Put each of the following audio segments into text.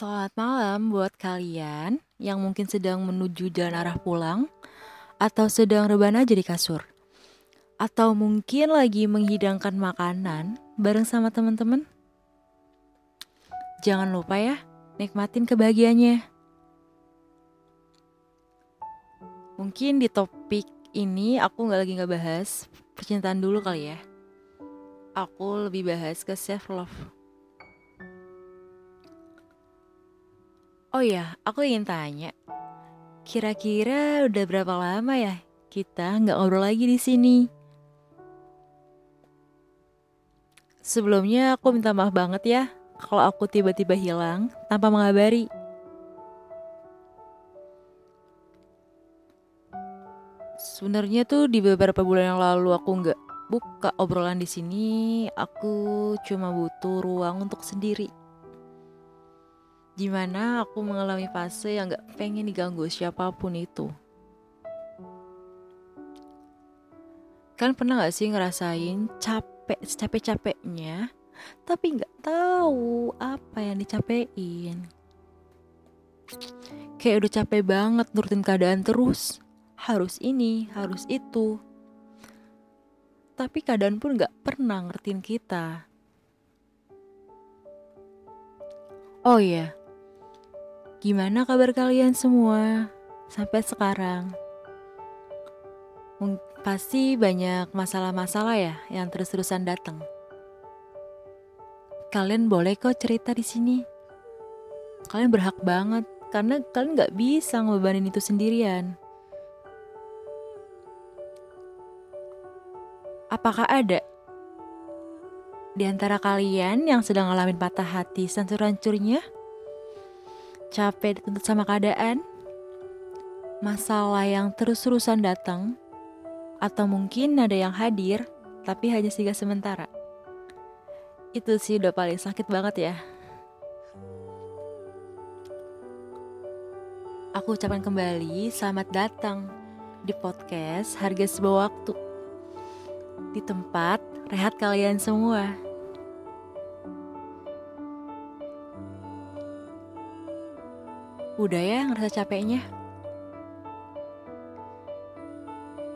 Selamat malam buat kalian yang mungkin sedang menuju jalan arah pulang atau sedang rebahan aja di kasur. Atau mungkin lagi menghidangkan makanan bareng sama teman-teman. Jangan lupa ya, nikmatin kebahagiaannya. Mungkin di topik ini aku nggak lagi nggak bahas percintaan dulu kali ya. Aku lebih bahas ke self love. Oh ya, aku ingin tanya. Kira-kira udah berapa lama ya kita nggak ngobrol lagi di sini? Sebelumnya aku minta maaf banget ya kalau aku tiba-tiba hilang tanpa mengabari. Sebenarnya tuh di beberapa bulan yang lalu aku nggak buka obrolan di sini. Aku cuma butuh ruang untuk sendiri Gimana aku mengalami fase yang gak pengen diganggu siapa pun itu. Kan pernah gak sih ngerasain capek, capek-capeknya, tapi gak tahu apa yang dicapein. Kayak udah capek banget nurutin keadaan terus. Harus ini, harus itu. Tapi keadaan pun gak pernah ngertiin kita. Oh iya, Gimana kabar kalian semua sampai sekarang? Pasti banyak masalah-masalah ya yang terus-terusan datang. Kalian boleh kok cerita di sini. Kalian berhak banget karena kalian nggak bisa ngebebanin itu sendirian. Apakah ada di antara kalian yang sedang ngalamin patah hati sancur-hancurnya? Capek dituntut sama keadaan, masalah yang terus-terusan datang, atau mungkin ada yang hadir tapi hanya singgah sementara. Itu sih udah paling sakit banget ya. Aku ucapkan kembali selamat datang di podcast Harga Sebuah Waktu. Di tempat rehat kalian semua. Udah ya ngerasa capeknya?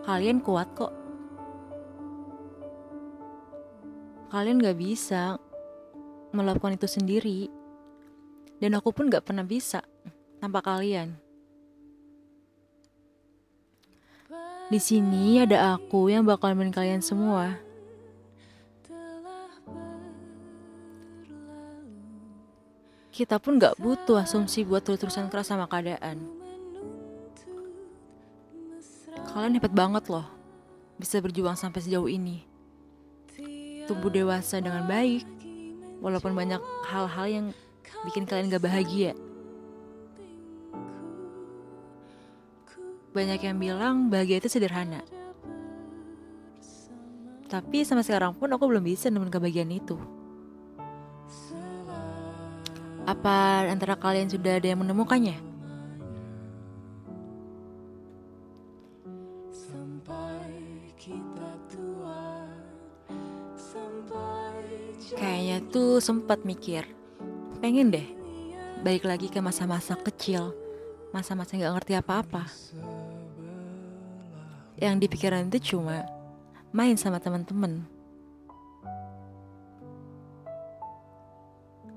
Kalian kuat kok. Kalian gak bisa melakukan itu sendiri. Dan aku pun gak pernah bisa tanpa kalian. Di sini ada aku yang bakal nemenin kalian semua. Kita pun gak butuh asumsi buat terus-terusan keras sama keadaan. Kalian hebat banget loh, bisa berjuang sampai sejauh ini. Tumbuh dewasa dengan baik, walaupun banyak hal-hal yang bikin kalian gak bahagia. Banyak yang bilang bahagia itu sederhana. Tapi sampai sekarang pun aku belum bisa nemuin kebahagiaan itu. Apa antara kalian sudah ada yang menemukannya? Kayaknya tuh sempat mikir, pengen deh balik lagi ke masa-masa kecil, masa-masa nggak ngerti apa-apa. Yang di pikiran itu cuma main sama teman-teman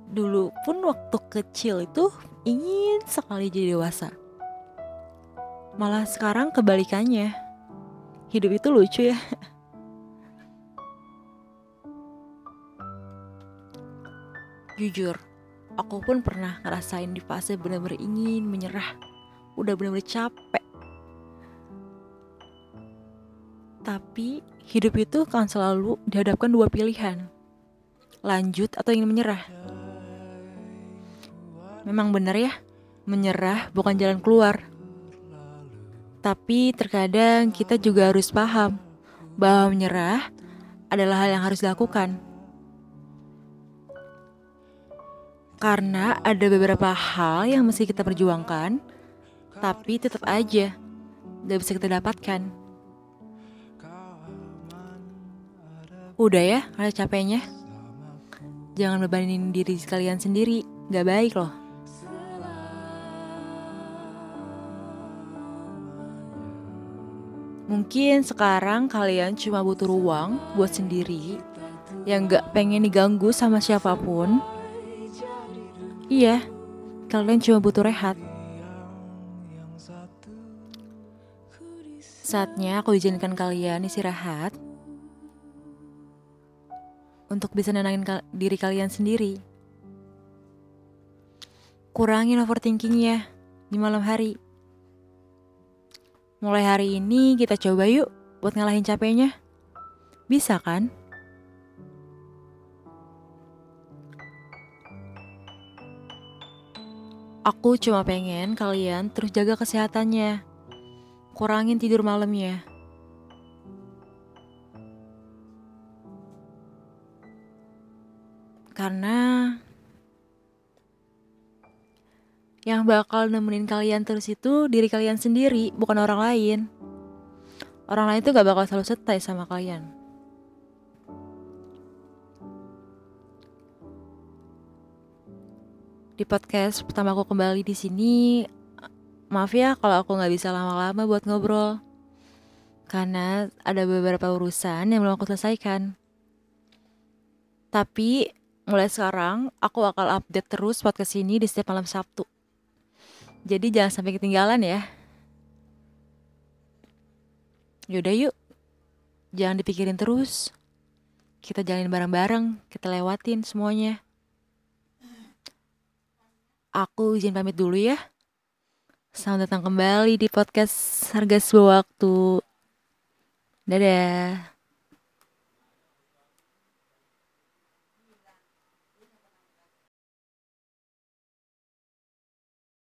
dulu pun waktu kecil itu ingin sekali jadi dewasa. Malah sekarang kebalikannya. Hidup itu lucu ya. Jujur, aku pun pernah ngerasain di fase bener-bener ingin menyerah. Udah bener-bener capek. Tapi hidup itu kan selalu dihadapkan dua pilihan. Lanjut atau ingin menyerah. Memang benar ya, menyerah bukan jalan keluar. Tapi terkadang kita juga harus paham bahwa menyerah adalah hal yang harus dilakukan. Karena ada beberapa hal yang mesti kita perjuangkan, tapi tetap aja gak bisa kita dapatkan. Udah ya, ada capeknya. Jangan bebanin diri kalian sendiri, gak baik loh. Mungkin sekarang kalian cuma butuh ruang buat sendiri yang gak pengen diganggu sama siapa pun. Iya, kalian cuma butuh rehat. Saatnya aku izinkan kalian istirahat untuk bisa nenangin kal diri kalian sendiri. Kurangin overthinkingnya di malam hari. Mulai hari ini kita coba yuk buat ngalahin capeknya. Bisa kan? Aku cuma pengen kalian terus jaga kesehatannya. Kurangin tidur malamnya. Karena yang bakal nemenin kalian terus itu diri kalian sendiri, bukan orang lain. Orang lain tuh gak bakal selalu setai sama kalian. Di podcast pertama aku kembali di sini, maaf ya kalau aku nggak bisa lama-lama buat ngobrol, karena ada beberapa urusan yang belum aku selesaikan. Tapi mulai sekarang aku akan update terus podcast ini di setiap malam Sabtu. Jadi jangan sampai ketinggalan ya. Yaudah yuk, jangan dipikirin terus. Kita jalanin bareng-bareng, kita lewatin semuanya. Aku izin pamit dulu ya. Selamat datang kembali di podcast Harga Sebuah Waktu. Dadah.